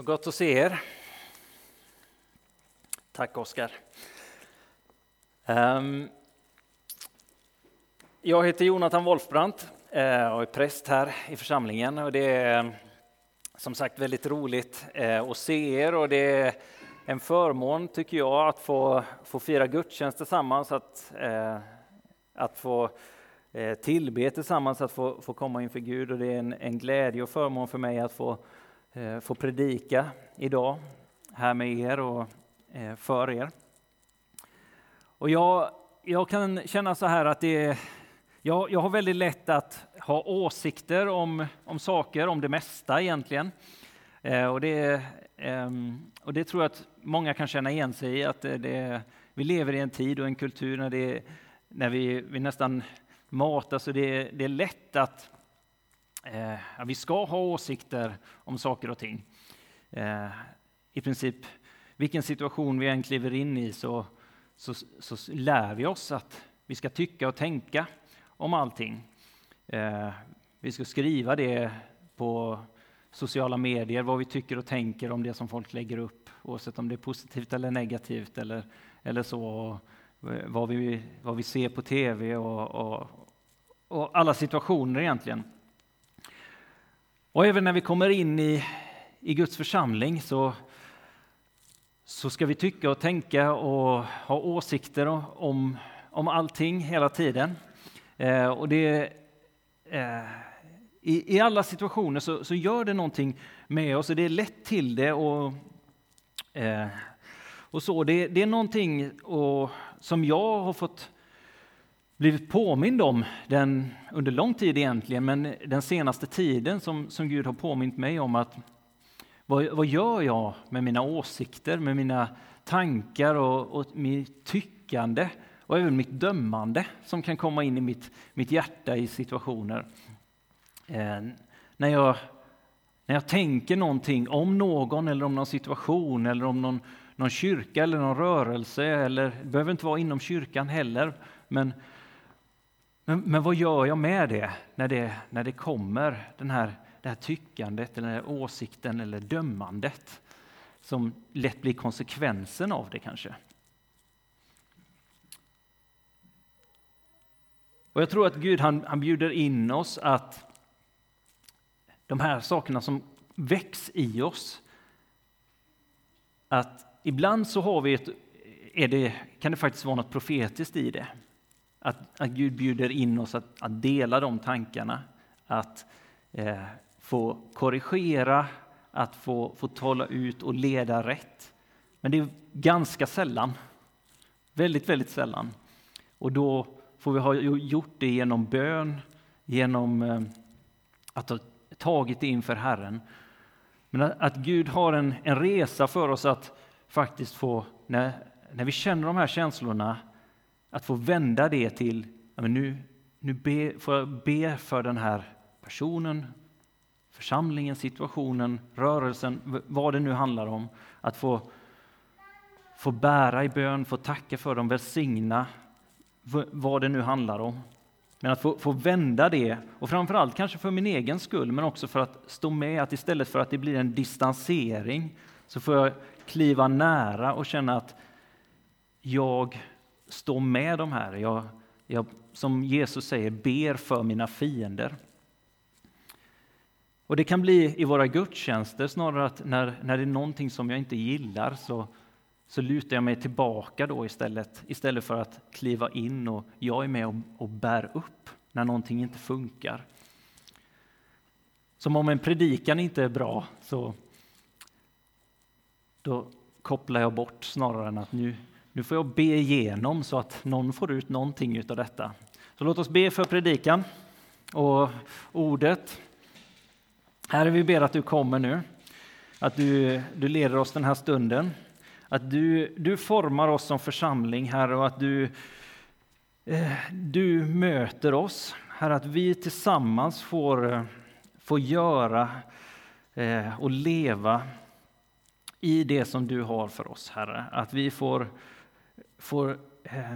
Vad gott att se er. Tack Oskar. Ehm, jag heter Jonathan Wolfbrandt eh, och är präst här i församlingen. Och det är ehm, som sagt väldigt roligt eh, att se er och det är en förmån tycker jag att få, få fira gudstjänst tillsammans, att, eh, att få tillbe tillsammans, att få, få komma inför Gud och det är en, en glädje och förmån för mig att få Eh, få predika idag här med er och eh, för er. Och jag, jag kan känna så här att det jag, jag har väldigt lätt att ha åsikter om, om saker, om det mesta egentligen. Eh, och, det, ehm, och det tror jag att många kan känna igen sig i, att eh, det, vi lever i en tid och en kultur när, det, när vi, vi nästan matas och det, det är lätt att eh, vi ska ha åsikter om saker och ting. Eh, I princip vilken situation vi än kliver in i så, så, så lär vi oss att vi ska tycka och tänka om allting. Eh, vi ska skriva det på sociala medier, vad vi tycker och tänker om det som folk lägger upp, oavsett om det är positivt eller negativt eller, eller så. Och eh, vad, vi, vad vi ser på tv och, och, och alla situationer egentligen. Och även när vi kommer in i, i Guds församling så, så ska vi tycka och tänka och ha åsikter om, om allting hela tiden. Eh, och det, eh, i, I alla situationer så, så, gör det någonting med oss och det är lätt till det. Och, eh, och så. Det, det är någonting och, som jag har fått blivit påmind om den under lång tid egentligen, men den senaste tiden som, som Gud har påmint mig om att vad, vad gör jag med mina åsikter, med mina tankar och, och mitt tyckande och även mitt dömande som kan komma in i mitt, mitt hjärta i situationer. Eh, när, jag, när jag tänker någonting om någon eller om någon situation eller om någon, någon kyrka eller någon rörelse, eller det behöver inte vara inom kyrkan heller, men men, men vad gör jag med det när det, när det kommer, den här, det här tyckandet, eller den här åsikten eller dömandet som lätt blir konsekvensen av det kanske? Och Jag tror att Gud han, han bjuder in oss att de här sakerna som väcks i oss, att ibland så har vi ett, är det, kan det faktiskt vara något profetiskt i det. Att, att Gud bjuder in oss att, att dela de tankarna, att eh, få korrigera, att få, få tala ut och leda rätt. Men det är ganska sällan, väldigt, väldigt sällan. Och då får vi ha gjort det genom bön, genom eh, att ha tagit det inför Herren. Men att, att Gud har en, en resa för oss att faktiskt få, när, när vi känner de här känslorna, att få vända det till, ja, men nu, nu be, får jag be för den här personen, församlingen, situationen, rörelsen, vad det nu handlar om. Att få, få bära i bön, få tacka för dem, välsigna vad det nu handlar om. Men att få, få vända det, och framförallt kanske för min egen skull, men också för att stå med, att istället för att det blir en distansering, så får jag kliva nära och känna att jag stå med de här. Jag, jag, som Jesus säger, ber för mina fiender. Och Det kan bli i våra gudstjänster snarare att när, när det är någonting som jag inte gillar så, så lutar jag mig tillbaka då istället, istället för att kliva in och jag är med och, och bär upp när någonting inte funkar. Som om en predikan inte är bra så då kopplar jag bort snarare än att nu, nu får jag be igenom så att någon får ut någonting av detta. Så låt oss be för predikan och ordet. Herre, vi ber att du kommer nu, att du, du leder oss den här stunden, att du, du formar oss som församling, Herre, och att du, eh, du möter oss. Herre, att vi tillsammans får, får göra eh, och leva i det som du har för oss, Herre. Att vi får får eh,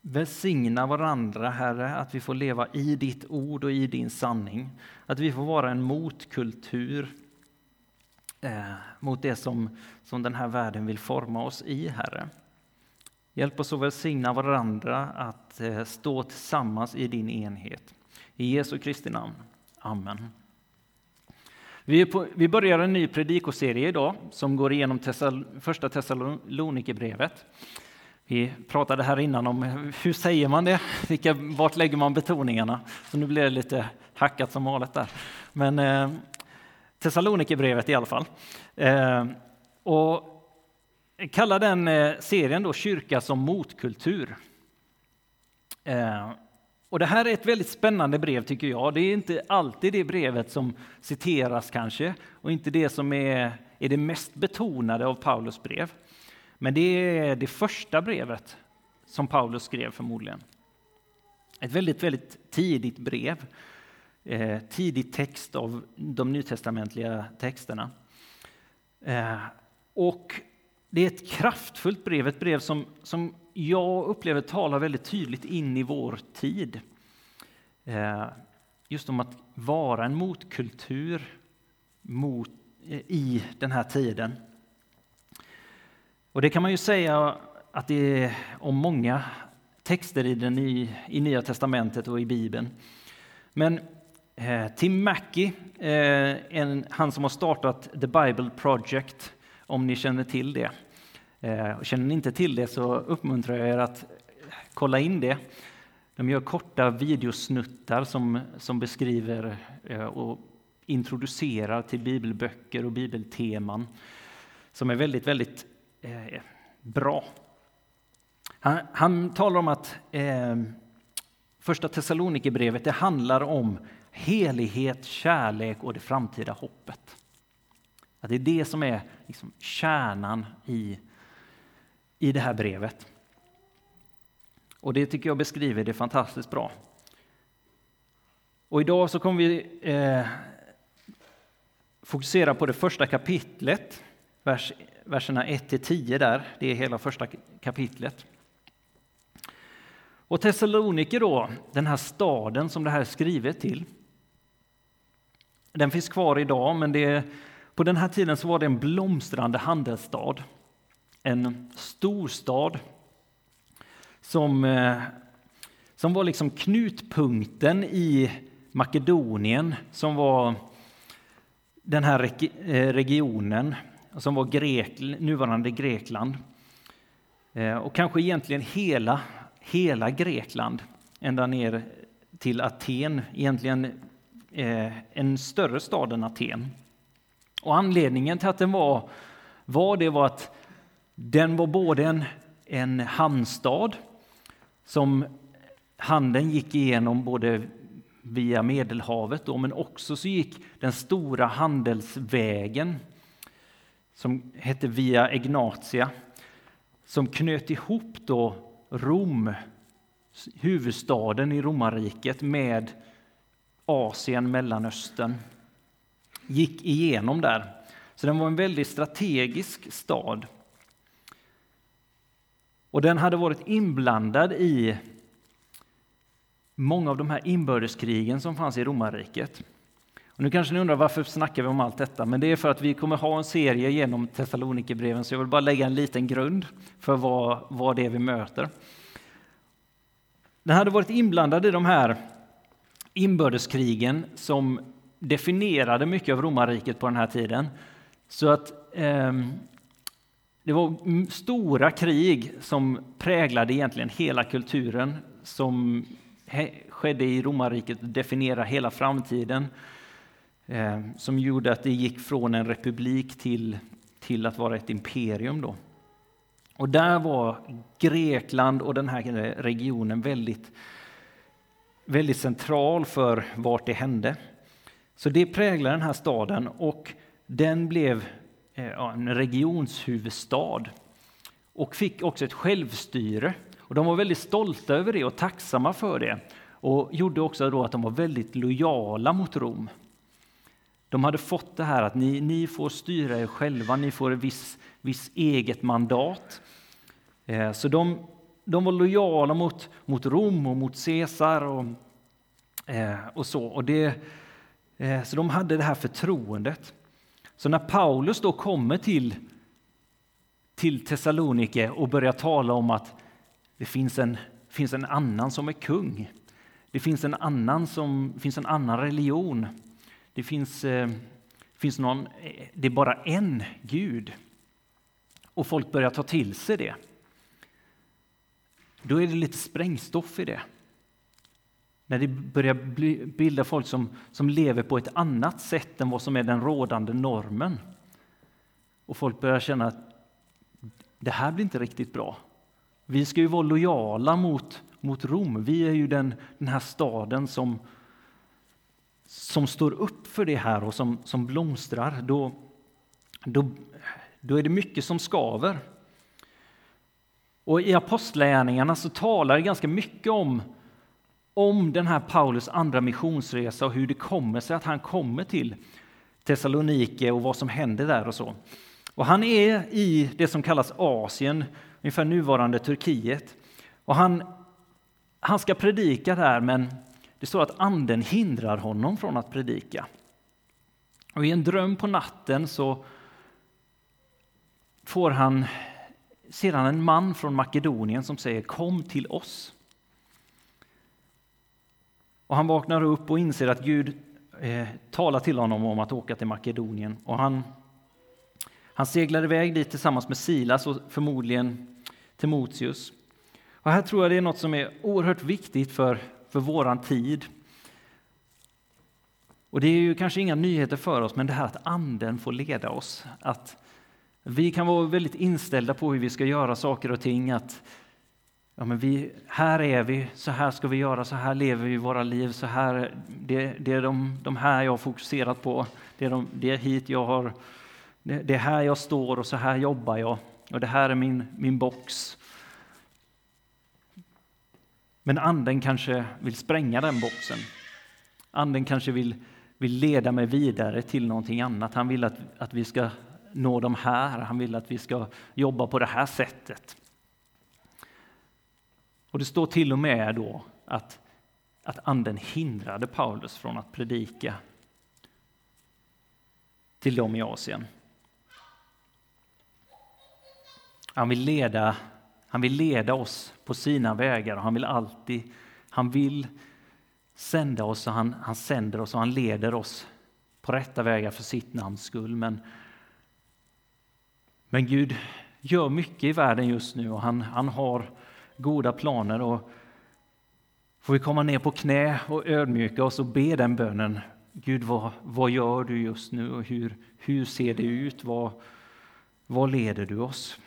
välsigna varandra, Herre, att vi får leva i ditt ord och i din sanning. Att vi får vara en motkultur eh, mot det som, som den här världen vill forma oss i, Herre. Hjälp oss att välsigna varandra att eh, stå tillsammans i din enhet. I Jesu Kristi namn. Amen. Vi, på, vi börjar en ny predikoserie idag som går igenom Tessal, första Thessalonikerbrevet. Vi pratade här innan om hur säger man det? Vilka, vart lägger man betoningarna? Så nu blir det lite hackat som vanligt där. Men eh, Thessalonikerbrevet i alla fall. Eh, och kalla den eh, serien då Kyrka som motkultur. Eh, och det här är ett väldigt spännande brev tycker jag. Det är inte alltid det brevet som citeras kanske och inte det som är, är det mest betonade av Paulus brev. Men det är det första brevet som Paulus skrev förmodligen. Ett väldigt, väldigt tidigt brev. Eh, tidig text av de nytestamentliga texterna. Eh, och det är ett kraftfullt brev, ett brev som, som jag upplever talar väldigt tydligt in i vår tid. Eh, just om att vara en motkultur mot, eh, i den här tiden. Och det kan man ju säga att det är om många texter i, den, i, i Nya testamentet och i Bibeln. Men eh, Tim Mackey, eh, en, han som har startat The Bible Project, om ni känner till det. Eh, och känner ni inte till det så uppmuntrar jag er att kolla in det. De gör korta videosnuttar som, som beskriver eh, och introducerar till bibelböcker och bibelteman som är väldigt, väldigt eh, bra. Han, han, talar om att eh, första Thessalonikerbrevet det handlar om helighet, kärlek och det framtida hoppet. Att det är det som är liksom kärnan i, i det här brevet. Och det tycker jag beskriver det fantastiskt bra. Och idag så kommer vi eh, fokusera på det första kapitlet, vers, verserna 1-10 där, det är hela första kapitlet. Och Thessaloniki då, den här staden som det här är skrivet till, den finns kvar idag, men det, på den här tiden så var det en blomstrande handelsstad. En storstad som, eh, som var liksom knutpunkten i Makedonien, som var den här eh, regionen, som var Grek, nuvarande Grekland. Eh, och kanske egentligen hela, hela Grekland, ända ner till Aten, egentligen eh, en större stad än Aten. Och anledningen till att den var, var det var att den var både en, en hamnstad som handeln gick igenom både via Medelhavet då, men också så gick den stora handelsvägen som hette Via Egnatia som knöt ihop då Rom, huvudstaden i romarriket med Asien, Mellanöstern. Gick igenom där. Så den var en väldigt strategisk stad. Och den hade varit inblandad i många av de här inbördeskrigen som fanns i romarriket. Och nu kanske ni undrar varför snackar vi om allt detta? Men det är för att vi kommer ha en serie genom Thessalonikerbreven, så jag vill bara lägga en liten grund för vad, vad det är vi möter. Den hade varit inblandad i de här inbördeskrigen som definierade mycket av romarriket på den här tiden. Så att eh, det var stora krig som präglade egentligen hela kulturen som skedde i romarriket och definierade hela framtiden. Eh, som gjorde att det gick från en republik till, till att vara ett imperium. Då. Och där var Grekland och den här regionen väldigt, väldigt central för vart det hände. Så det präglade den här staden och den blev Eh, en regionshuvudstad och fick också ett självstyre. Och de var väldigt stolta över det och tacksamma för det och gjorde också då att de var väldigt lojala mot Rom. De hade fått det här att ni, ni får styra er själva, ni får ett visst viss eget mandat. Eh, så de, de var lojala mot, mot Rom och mot Caesar och, eh, och så. Och det, eh, så de hade det här förtroendet. Så när Paulus då kommer till, till Thessalonike och börjar tala om att det finns en, finns en annan som är kung, det finns en annan, som, finns en annan religion, det finns, eh, finns någon, eh, det är bara en Gud. Och folk börjar ta till sig det. Då är det lite sprängstoff i det. När det börjar bilda folk som, som lever på ett annat sätt än vad som är den rådande normen. Och folk börjar känna att det här blir inte riktigt bra. Vi ska ju vara lojala mot, mot Rom. Vi är ju den, den här staden som, som står upp för det här och som, som blomstrar. Då, då, då är det mycket som skaver. Och I Apostlagärningarna så talar det ganska mycket om om den här Paulus andra missionsresa och hur det kommer sig att han kommer till Thessalonike och vad som händer där och så. Och han är i det som kallas Asien, ungefär nuvarande Turkiet. Och han, han ska predika där, men det står att anden hindrar honom från att predika. Och I en dröm på natten så får han sedan en man från Makedonien som säger kom till oss. Och han vaknar upp och inser att Gud eh, talar till honom om att åka till Makedonien. Och han, han seglar iväg dit tillsammans med Silas och förmodligen Timoteus. Och här tror jag det är något som är oerhört viktigt för, för våran tid. Och det är ju kanske inga nyheter för oss, men det här att anden får leda oss. Att vi kan vara väldigt inställda på hur vi ska göra saker och ting. Att ja, men vi, här är vi, så här ska vi göra, så här lever vi våra liv, så här, det, det är de, de här jag har fokuserat på, det är, de, det är hit jag har, det, det är här jag står och så här jobbar jag och det här är min, min box. Men anden kanske vill spränga den boxen. Anden kanske vill, vill leda mig vidare till någonting annat. Han vill att, att vi ska nå de här, han vill att vi ska jobba på det här sättet. Och det står till och med då att, att anden hindrade Paulus från att predika till dem i Asien. Han vill leda, han vill leda oss på sina vägar och han vill alltid, han vill sända oss och han, han sänder oss och han leder oss på rätta vägar för sitt namns skull. Men, men Gud gör mycket i världen just nu och han, han har goda planer. Och får vi komma ner på knä och ödmjuka oss och be den bönen. Gud, vad, vad gör du just nu och hur, hur ser det ut? Vad, vad leder du oss?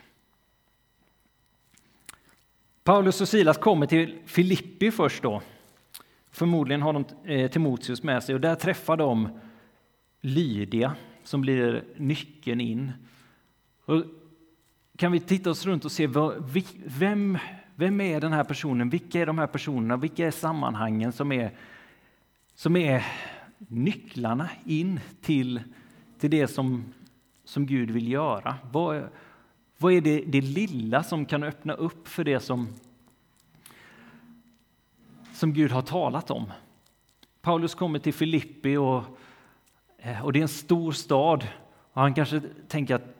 Paulus och Silas kommer till Filippi först då. Förmodligen har de eh, Timoteus med sig och där träffar de Lydia som blir nyckeln in. Och kan vi titta oss runt och se vem, vem är den här personen? Vilka är de här personerna? Vilka är sammanhangen som är, som är nycklarna in till, till det som, som Gud vill göra? Vad, vad är det, det lilla som kan öppna upp för det som, som Gud har talat om? Paulus kommer till Filippi och, eh, och det är en stor stad. Och han kanske tänker att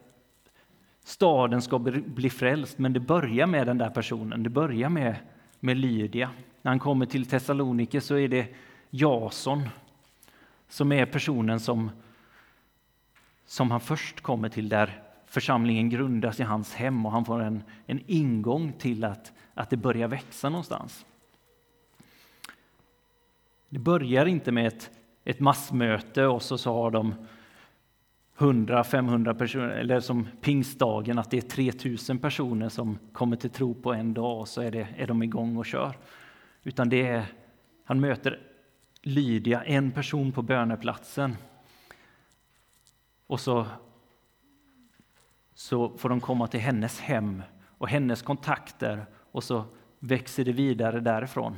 staden ska bli frälst, men det börjar med den där personen. Det börjar med, med Lydia. När han kommer till Thessalonike så är det Jason som är personen som, som han först kommer till, där församlingen grundas i hans hem och han får en, en ingång till att, att det börjar växa någonstans. Det börjar inte med ett, ett massmöte och så, så har de 100-500 personer, eller som pingstdagen, att det är 3000 personer som kommer till tro på en dag och så är, det, är de igång och kör. Utan det är, han möter Lydia, en person på böneplatsen. Och så, så får de komma till hennes hem och hennes kontakter och så växer det vidare därifrån.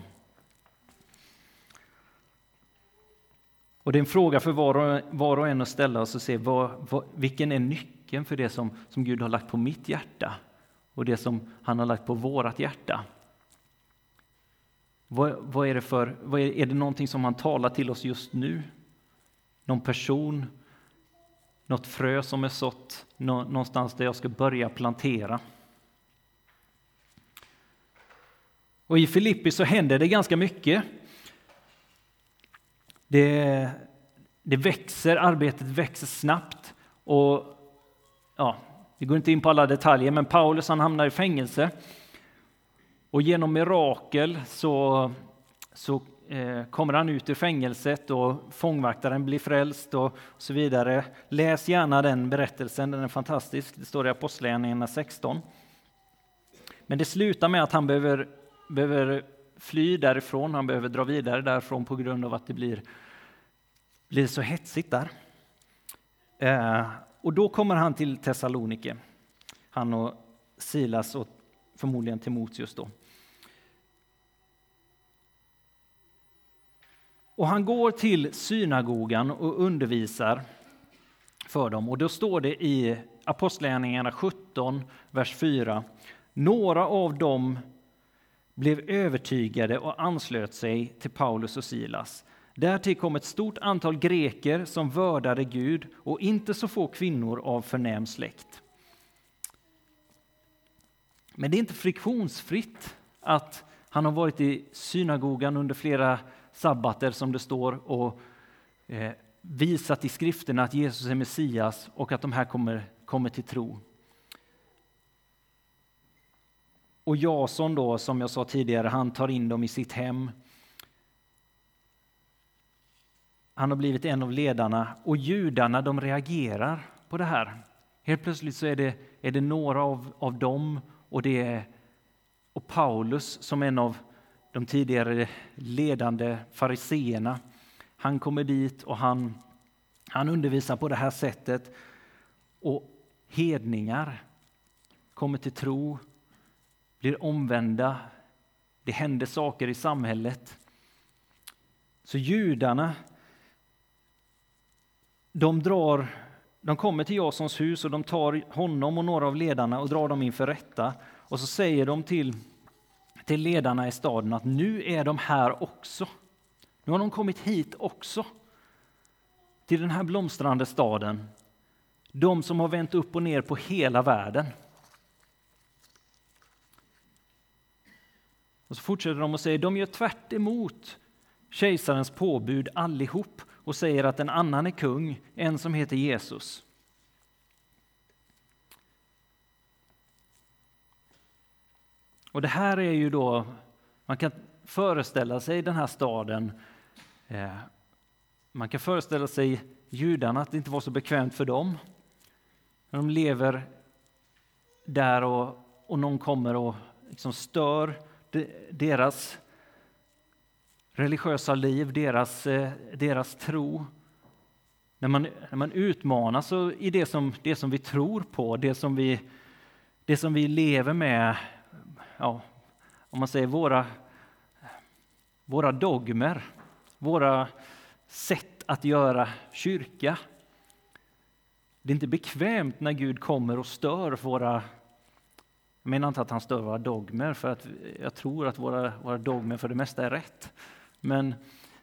Och det är en fråga för var och, var och en att ställa oss och se vad, vad, vilken är nyckeln för det som, som Gud har lagt på mitt hjärta och det som han har lagt på vårat hjärta. Vad, vad är det för, vad är, är det någonting som han talar till oss just nu? Någon person? Något frö som är sått någonstans där jag ska börja plantera. Och i Filippi så händer det ganska mycket. Det, det växer, arbetet växer snabbt. Och ja, Vi går inte in på alla detaljer, men Paulus han hamnar i fängelse. Och genom mirakel så, så Eh, kommer han ut ur fängelset och fångvaktaren blir frälst och, så vidare. Läs gärna den berättelsen, den är fantastisk. Det står i Apostlagärningarna 16. Men det slutar med att han behöver, behöver fly därifrån, han behöver dra vidare därifrån på grund av att det blir, blir så hetsigt där. Eh, och då kommer han till Thessalonike, han och Silas och förmodligen Timoteus då. Och han går till synagogan och undervisar för dem. Och då står det i Apostlagärningarna 17, vers 4. Några av dem blev övertygade och anslöt sig till Paulus och Silas. Därtill kom ett stort antal greker som vördade Gud och inte så få kvinnor av förnäm släkt. Men det är inte friktionsfritt att han har varit i synagogan under flera sabbater som det står och eh, visat i skrifterna att Jesus är Messias och att de här kommer, kommer till tro. Och Jason då, som jag sa tidigare, han tar in dem i sitt hem. Han har blivit en av ledarna och judarna de reagerar på det här. Helt plötsligt så är det, är det några av, av dem och det är och Paulus som en av de tidigare ledande fariseerna. Han kommer dit och han, han undervisar på det här sättet. Och hedningar kommer till tro, blir omvända. Det händer saker i samhället. Så judarna, de drar de kommer till Jasons hus och de tar honom och några av ledarna och drar dem inför rätta. Och så säger de till till ledarna i staden att nu är de här också. Nu har de kommit hit också. Till den här blomstrande staden. De som har vänt upp och ner på hela världen. Och så fortsätter de och säger de gör tvärt emot kejsarens påbud allihop och säger att en annan är kung, en som heter Jesus. Och det här är ju då, man kan föreställa sig den här staden. Eh, man kan föreställa sig judarna, att det inte var så bekvämt för dem. När de lever där och, och någon kommer och liksom stör deras religiösa liv, deras, eh, deras tro. När man, när man utmanas i det som, det som vi tror på, det som vi, det som vi lever med ja, om man säger våra, våra dogmer, våra sätt att göra kyrka. Det är inte bekvämt när Gud kommer och stör våra jag menar inte att han stör våra dogmer, för att jag tror att våra, våra dogmer för det mesta är rätt. Men,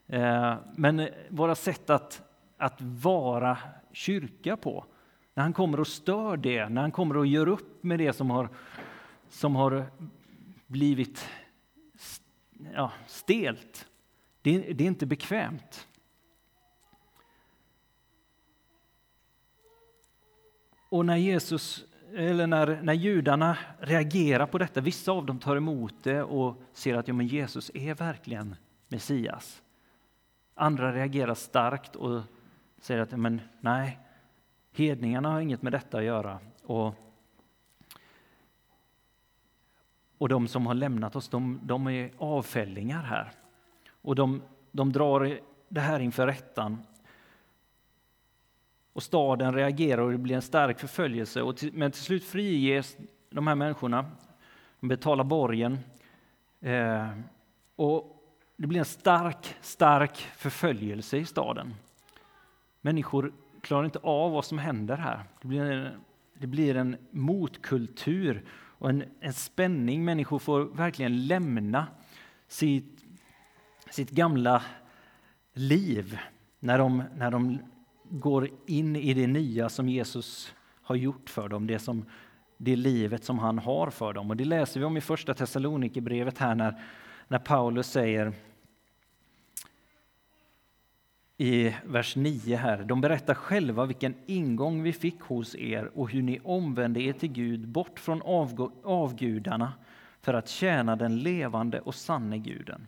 eh, men våra sätt att, att vara kyrka på, när han kommer och stör det, när han kommer och gör upp med det som har, som har blivit ja, stelt. Det, det är inte bekvämt. Och när Jesus eller när, när judarna reagerar på detta, vissa av dem tar emot det och ser att ja, men Jesus är verkligen Messias. Andra reagerar starkt och säger att men, nej, hedningarna har inget med detta att göra. Och Och de som har lämnat oss, de, de är avfällingar här. Och de, de drar det här inför rättan. Och staden reagerar och det blir en stark förföljelse. Och till, men till slut friges de här människorna. De betalar borgen. Eh, och det blir en stark, stark förföljelse i staden. Människor klarar inte av vad som händer här. Det blir en, det blir en motkultur och en, en spänning. Människor får verkligen lämna sitt, sitt gamla liv när de, när de går in i det nya som Jesus har gjort för dem, det, som, det livet som han har för dem. Och det läser vi om i första Thessalonikerbrevet här när, när Paulus säger i vers 9 här. De berättar själva vilken ingång vi fick hos er och hur ni omvände er till Gud bort från avgudarna för att tjäna den levande och sanne guden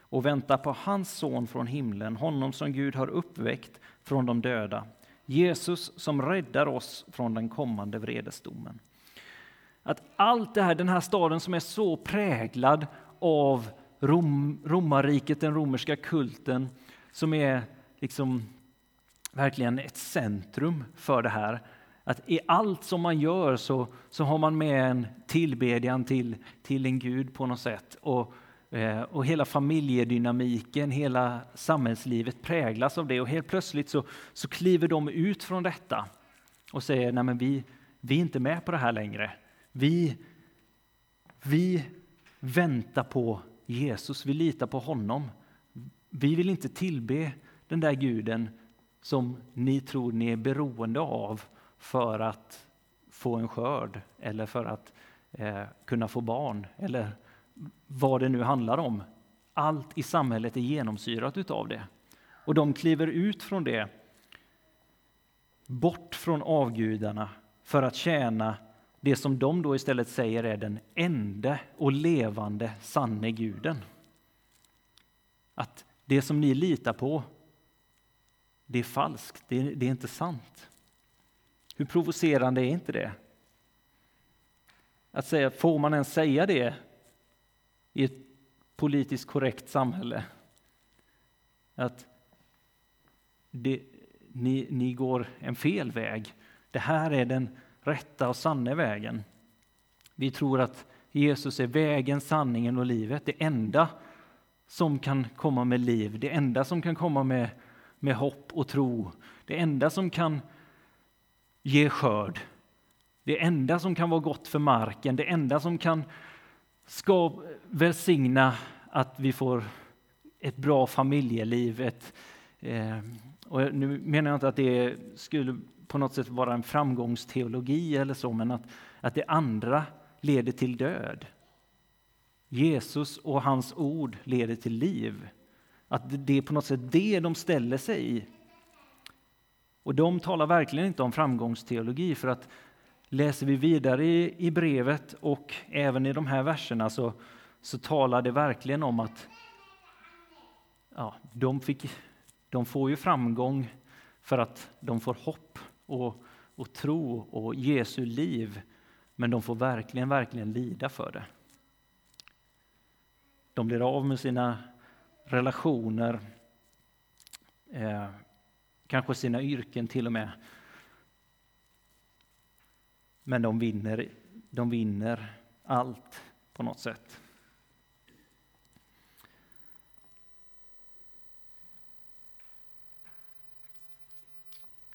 och vänta på hans son från himlen, honom som Gud har uppväckt från de döda, Jesus som räddar oss från den kommande vredesdomen. Att allt det här, den här staden som är så präglad av Rom, romarriket, den romerska kulten, som är liksom verkligen ett centrum för det här. Att i allt som man gör så, så har man med en tillbedjan till, till en gud på något sätt. Och, eh, och hela familjedynamiken, hela samhällslivet präglas av det. Och helt plötsligt så, så kliver de ut från detta och säger nej men vi, vi är inte med på det här längre. Vi, vi väntar på Jesus, vi litar på honom. Vi vill inte tillbe den där guden som ni tror ni är beroende av för att få en skörd eller för att eh, kunna få barn eller vad det nu handlar om. Allt i samhället är genomsyrat utav det. Och de kliver ut från det, bort från avgudarna för att tjäna det som de då istället säger är den enda och levande sanne guden. Att det som ni litar på, det är falskt, det är, det är inte sant. Hur provocerande är inte det? Att säga, får man ens säga det i ett politiskt korrekt samhälle? Att det, ni, ni går en fel väg. Det här är den rätta och sanna vägen. Vi tror att Jesus är vägen, sanningen och livet, det enda som kan komma med liv, det enda som kan komma med, med hopp och tro, det enda som kan ge skörd, det enda som kan vara gott för marken, det enda som kan ska välsigna att vi får ett bra familjeliv. Ett, eh, och nu menar jag inte att det skulle på något sätt vara en framgångsteologi eller så, men att, att det andra leder till död. Jesus och hans ord leder till liv. Att det är på något sätt det de ställer sig i. Och de talar verkligen inte om framgångsteologi för att läser vi vidare i, i brevet och även i de här verserna så, så talar det verkligen om att ja, de, fick, de får ju framgång för att de får hopp och, och tro och Jesu liv. Men de får verkligen, verkligen lida för det. De blir av med sina relationer, eh, kanske sina yrken till och med. Men de vinner, de vinner allt på något sätt.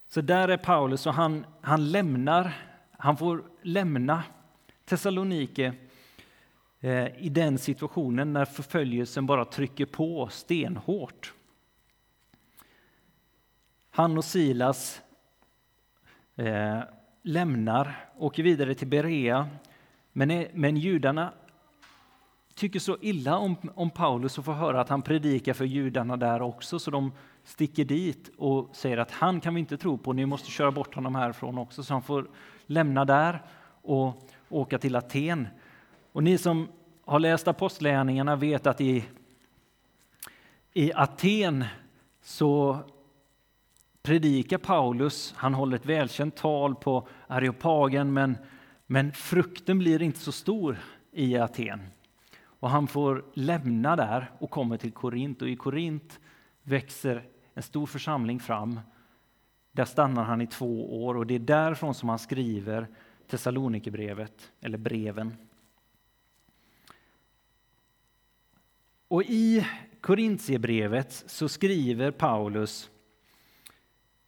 Så där är Paulus och han, han lämnar, han får lämna Thessalonike Eh, i den situationen när förföljelsen bara trycker på stenhårt. Han och Silas eh, lämnar, åker vidare till Berea, men, men judarna tycker så illa om, om Paulus och får höra att han predikar för judarna där också, så de sticker dit och säger att han kan vi inte tro på, ni måste köra bort honom härifrån också, så han får lämna där och åka till Aten. Och ni som har läst Apostlagärningarna vet att i, i Aten så predikar Paulus, han håller ett välkänt tal på Areopagen, men, men frukten blir inte så stor i Aten. Och han får lämna där och kommer till Korint och i Korint växer en stor församling fram. Där stannar han i två år och det är därifrån som han skriver Thessalonikerbrevet, eller breven. Och i Korintierbrevet så skriver Paulus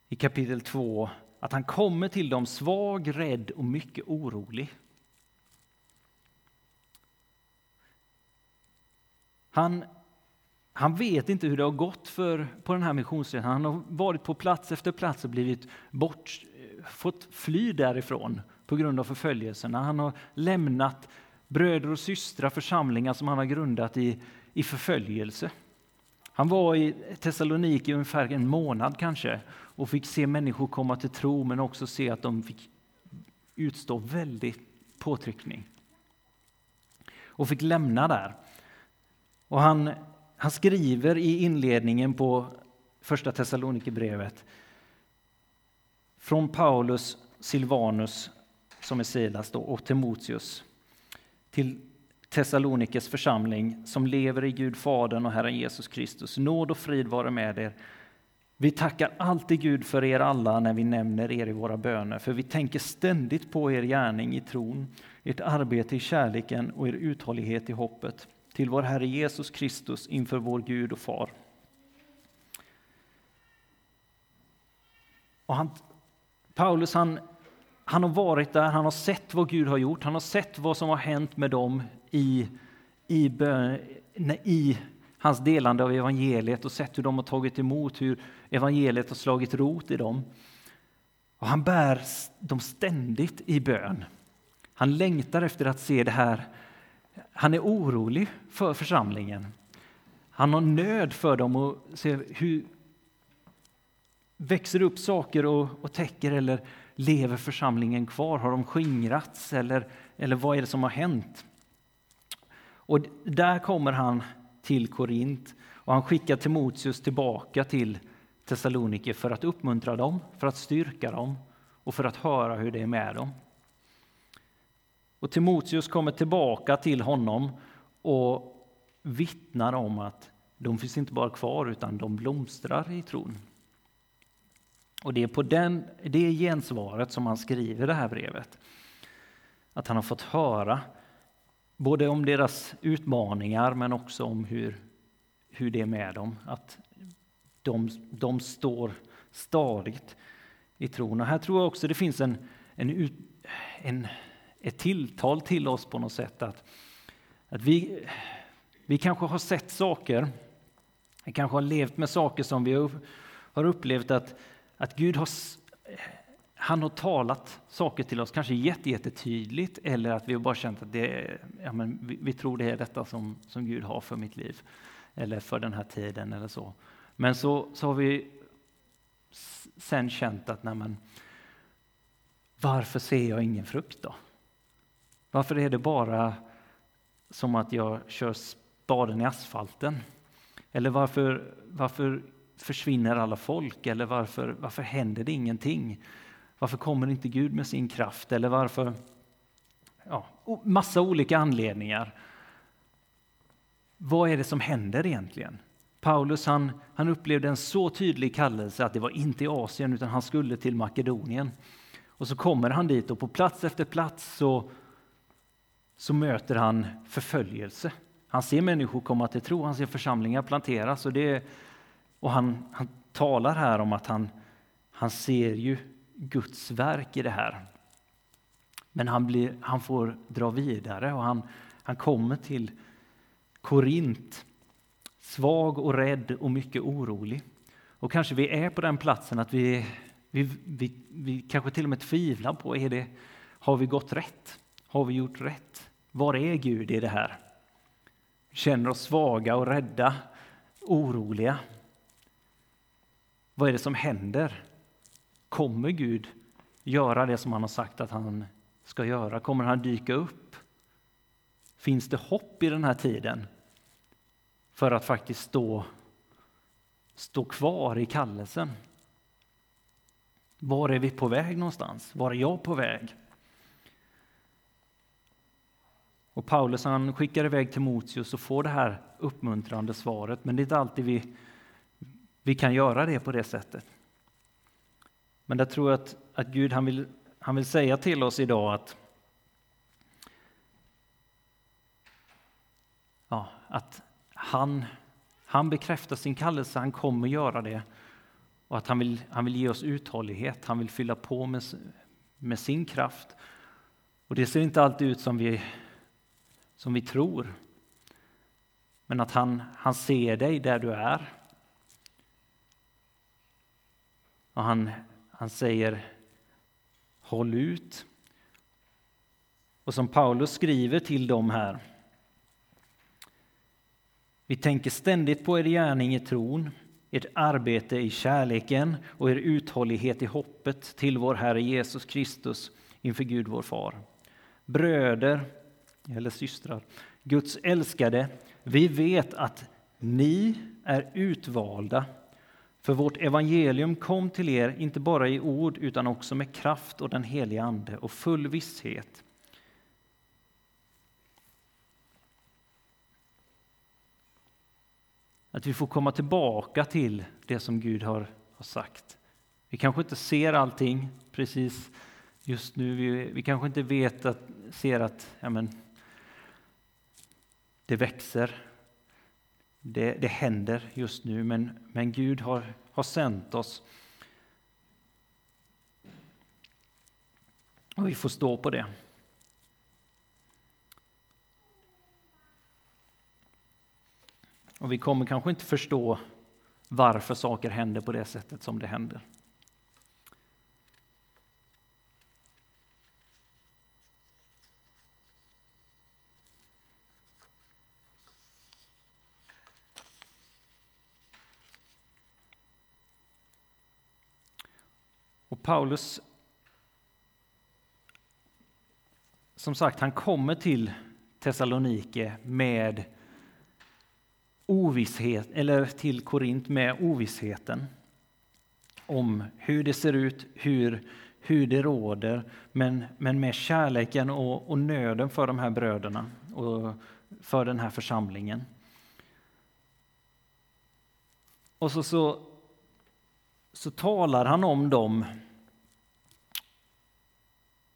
i kapitel 2 att han kommer till dem svag, rädd och mycket orolig. Han han vet inte hur det har gått för, på den här missionsresan. Han har varit på plats efter plats och blivit bort, fått fly därifrån på grund av förföljelserna. Han har lämnat bröder och systrar, församlingar som han har grundat i, i förföljelse. Han var i Thessaloniki ungefär en månad kanske och fick se människor komma till tro men också se att de fick utstå väldigt påtryckning. Och fick lämna där. Och han, han skriver i inledningen på första Thessalonikerbrevet från Paulus, Silvanus, som är Silas, då, och Timoteus till Thessalonikes församling som lever i Gud Fadern och Herren Jesus Kristus. Nåd och frid vare med er. Vi tackar alltid Gud för er alla när vi nämner er i våra böner, för vi tänker ständigt på er gärning i tron, ert arbete i kärleken och er uthållighet i hoppet till vår Herre Jesus Kristus inför vår Gud och Far. Och han, Paulus han, han har varit där, han har sett vad Gud har gjort, han har sett vad som har hänt med dem i, i, i hans delande av evangeliet och sett hur de har tagit emot, hur evangeliet har slagit rot i dem. Och han bär dem ständigt i bön. Han längtar efter att se det här. Han är orolig för församlingen. Han har nöd för dem och ser hur växer upp saker och, och täcker eller lever församlingen kvar? Har de skingrats eller, eller vad är det som har hänt? Och där kommer han till Korint och han skickar Timoteus tillbaka till Thessaloniki för att uppmuntra dem, för att styrka dem och för att höra hur det är med dem. Och Timoteus kommer tillbaka till honom och vittnar om att de finns inte bara kvar utan de blomstrar i tron. Och det är på den, det gensvaret som han skriver det här brevet. Att han har fått höra både om deras utmaningar men också om hur, hur det är med dem. Att de, de står stadigt i tron. Och här tror jag också det finns en, en, en, ett tilltal till oss på något sätt. Att, att vi, vi kanske har sett saker, vi kanske har levt med saker som vi har upplevt att, att Gud har han har talat saker till oss, kanske jättetydligt, eller att vi har bara känt att det, ja, men vi, vi, tror det är detta som, som Gud har för mitt liv, eller för den här tiden eller så. Men så, så har vi sen känt att, nej men, varför ser jag ingen frukt då? Varför är det bara som att jag kör spaden i asfalten? Eller varför, varför försvinner alla folk? Eller varför, varför händer det ingenting? Varför kommer inte Gud med sin kraft? Eller varför? Ja, massa olika anledningar. Vad är det som händer egentligen? Paulus han, han upplevde en så tydlig kallelse att det var inte i Asien utan han skulle till Makedonien. Och så kommer han dit och på plats efter plats så, så möter han förföljelse. Han ser människor komma till tro, han ser församlingar planteras och, det, och han, han talar här om att han, han ser ju Guds verk i det här. Men han, blir, han får dra vidare och han, han kommer till Korint svag och rädd och mycket orolig. Och kanske vi är på den platsen att vi, vi, vi, vi kanske till och med tvivlar på, är det, har vi gått rätt? Har vi gjort rätt? Var är Gud i det här? Känner oss svaga och rädda, oroliga. Vad är det som händer? Kommer Gud göra det som han har sagt att han ska göra? Kommer han dyka upp? Finns det hopp i den här tiden för att faktiskt stå, stå kvar i kallelsen? Var är vi på väg någonstans? Var är jag på väg? Och Paulus han skickar iväg Timoteus och får det här uppmuntrande svaret, men det är inte alltid vi, vi kan göra det på det sättet. Men jag tror att, att Gud han vill, han vill säga till oss idag att, ja, att han, han bekräftar sin kallelse, han kommer göra det. Och att han vill, han vill ge oss uthållighet, han vill fylla på med, med sin kraft. Och det ser inte alltid ut som vi, som vi tror. Men att han, han ser dig där du är. Och han, han säger håll ut. Och som Paulus skriver till dem här. Vi tänker ständigt på er gärning i tron, ert arbete i kärleken och er uthållighet i hoppet till vår Herre Jesus Kristus inför Gud vår Far. Bröder, eller systrar, Guds älskade, vi vet att ni är utvalda för vårt evangelium kom till er inte bara i ord utan också med kraft och den helige Ande och full visshet. Att vi får komma tillbaka till det som Gud har, har sagt. Vi kanske inte ser allting precis just nu. Vi, vi kanske inte vet att, ser att ja men, det växer. Det, det händer just nu, men, men Gud har, har sänt oss. Och vi får stå på det. Och vi kommer kanske inte förstå varför saker händer på det sättet som det händer. Paulus, som sagt, han kommer till Thessalonike med ovisshet, eller till Korint med ovissheten om hur det ser ut, hur, hur det råder, men, men med kärleken och, och nöden för de här bröderna och för den här församlingen. Och så, så, så talar han om dem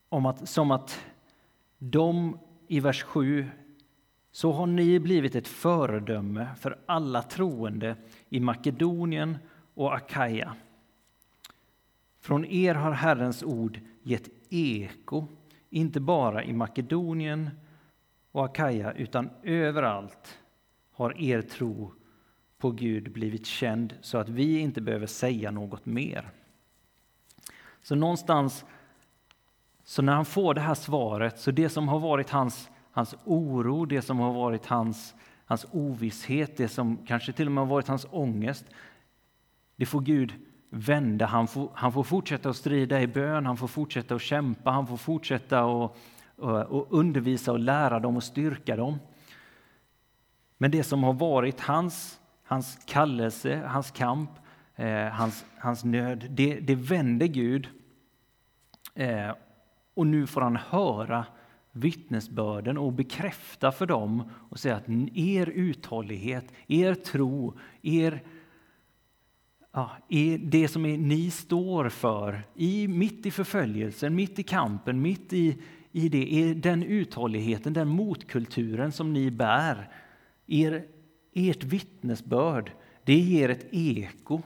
om att, som att de i vers 7 så har ni blivit ett föredöme för alla troende i Makedonien och Akaja. Från er har Herrens ord gett eko, inte bara i Makedonien och Akaja, utan överallt har er tro på Gud blivit känd så att vi inte behöver säga något mer. Så någonstans, så när han får det här svaret, så det som har varit hans hans oro, det som har varit hans, hans ovisshet, det som kanske till och med har varit hans ångest. Det får Gud vända. Han får, han får fortsätta att strida i bön, han får fortsätta att kämpa, han får fortsätta att eh, och undervisa och lära dem och styrka dem. Men det som har varit hans, hans kallelse, hans kamp, eh, hans, hans nöd, det, det vänder Gud. Eh, och nu får han höra vittnesbörden och bekräfta för dem och säga att er uthållighet, er tro, er, ja, er, det som är, ni står för, i, mitt i förföljelsen, mitt i kampen, mitt i, i det, er, den uthålligheten, den motkulturen som ni bär, er, ert vittnesbörd, det ger ett eko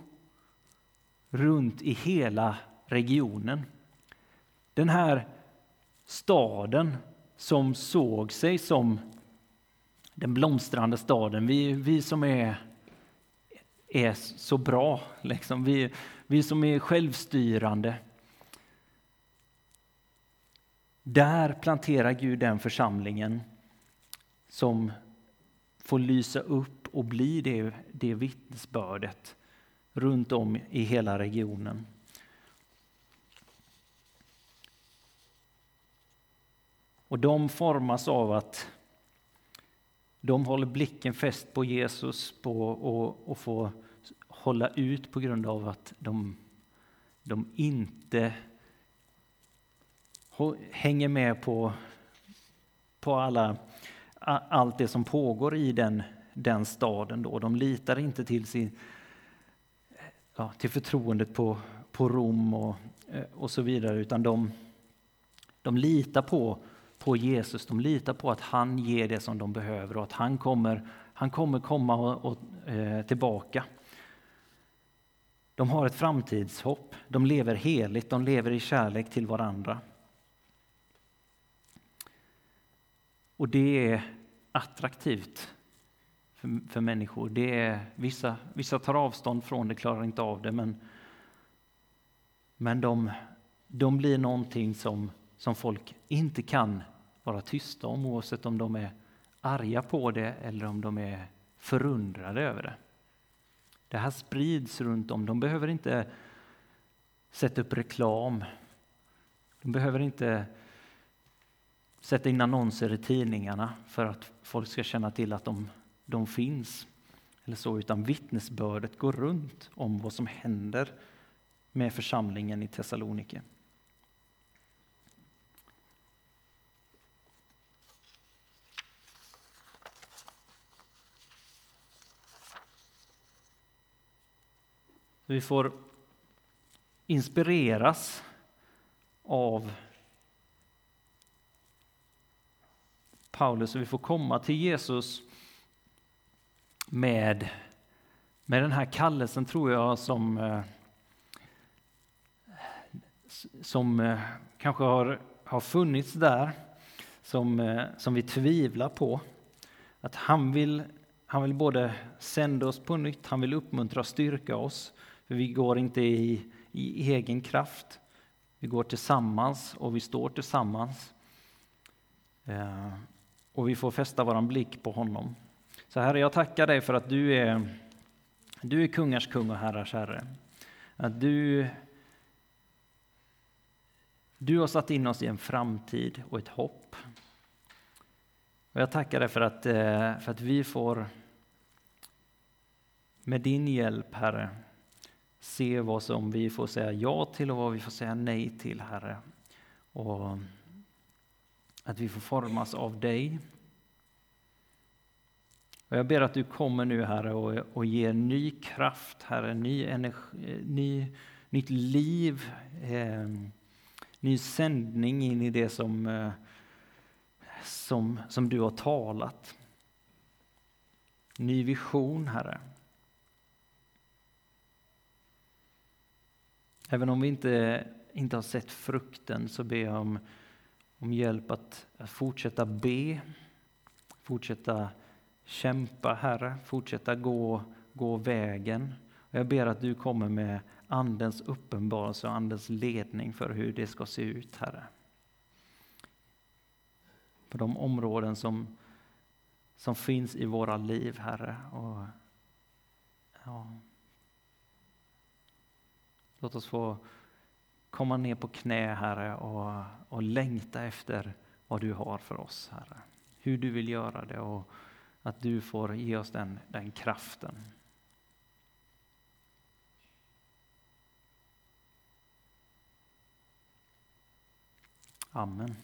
runt i hela regionen. Den här staden som såg sig som den blomstrande staden. Vi, vi som är, är så bra, liksom. vi, vi som är självstyrande. Där planterar Gud den församlingen som får lysa upp och bli det, det vittnesbördet runt om i hela regionen. Och de formas av att de håller blicken fäst på Jesus på, och, och får hålla ut på grund av att de, de inte hänger med på, på alla, allt det som pågår i den, den staden. Då. De litar inte till, sin, ja, till förtroendet på, på Rom och, och så vidare, utan de, de litar på på Jesus, de litar på att han ger det som de behöver och att han kommer, han kommer komma och, och eh, tillbaka. De har ett framtidshopp, de lever heligt, de lever i kärlek till varandra. Och det är attraktivt för, för människor. Det är, vissa, vissa tar avstånd från det, klarar inte av det, men, men de, de blir någonting som, som folk inte kan vara tysta om oavsett om de är arga på det eller om de är förundrade över det. Det här sprids runt om. De behöver inte sätta upp reklam. De behöver inte sätta in annonser i tidningarna för att folk ska känna till att de, de finns. Eller så, utan vittnesbördet går runt om vad som händer med församlingen i Thessalonike. Vi får inspireras av Paulus och vi får komma till Jesus med, med den här kallelsen tror jag som, eh, som eh, kanske har, har funnits där, som, eh, som vi tvivlar på. Att han vill, han vill både sända oss på nytt, han vill uppmuntra och styrka oss. För vi går inte i, i egen kraft. Vi går tillsammans och vi står tillsammans. Eh, och vi får fästa vår blick på honom. Så Herre, jag tackar dig för att du är, du är kungars kung och herrars herre. Att du, du har satt in oss i en framtid och ett hopp. Och jag tackar dig för att, eh, för att vi får med din hjälp, Herre, se vad som vi får säga ja till och vad vi får säga nej till, Herre. Och att vi får formas av dig. Och jag ber att du kommer nu, Herre, och, och ger ny kraft, Herre, ny energi, ny, nytt liv, eh, ny sändning in i det som, eh, som, som du har talat. Ny vision, Herre. Även om vi inte, inte har sett frukten så ber jag om, om hjälp att, att fortsätta be, fortsätta kämpa, Herre, fortsätta gå, gå vägen. Och jag ber att du kommer med Andens uppenbarelse och Andens ledning för hur det ska se ut, Herre. På de områden som, som finns i våra liv, Herre. Och, ja. Låt oss få komma ner på knä, Herre, och, och längta efter vad du har för oss, Herre. Hur du vill göra det och att du får ge oss den, den kraften. Amen.